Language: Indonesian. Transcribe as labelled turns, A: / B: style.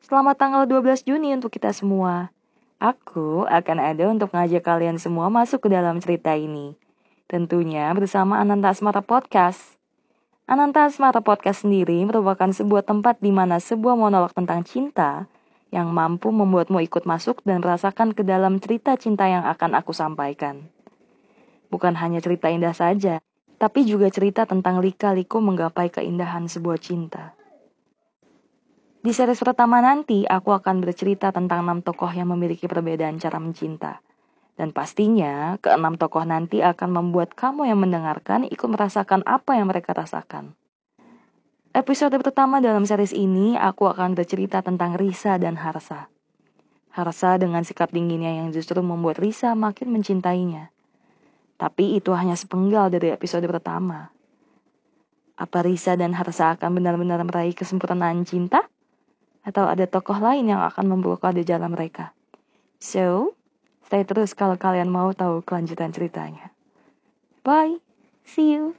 A: Selamat tanggal 12 Juni untuk kita semua. Aku akan ada untuk ngajak kalian semua masuk ke dalam cerita ini. Tentunya bersama Ananta Asmara Podcast. Ananta Asmara Podcast sendiri merupakan sebuah tempat di mana sebuah monolog tentang cinta yang mampu membuatmu ikut masuk dan merasakan ke dalam cerita cinta yang akan aku sampaikan. Bukan hanya cerita indah saja, tapi juga cerita tentang lika-liku menggapai keindahan sebuah cinta. Di series pertama nanti, aku akan bercerita tentang enam tokoh yang memiliki perbedaan cara mencinta. Dan pastinya, keenam tokoh nanti akan membuat kamu yang mendengarkan ikut merasakan apa yang mereka rasakan. Episode pertama dalam series ini, aku akan bercerita tentang Risa dan Harsa. Harsa dengan sikap dinginnya yang justru membuat Risa makin mencintainya. Tapi itu hanya sepenggal dari episode pertama. Apa Risa dan Harsa akan benar-benar meraih kesempurnaan cinta? Atau ada tokoh lain yang akan membuka di jalan mereka. So, stay terus kalau kalian mau tahu kelanjutan ceritanya. Bye, see you.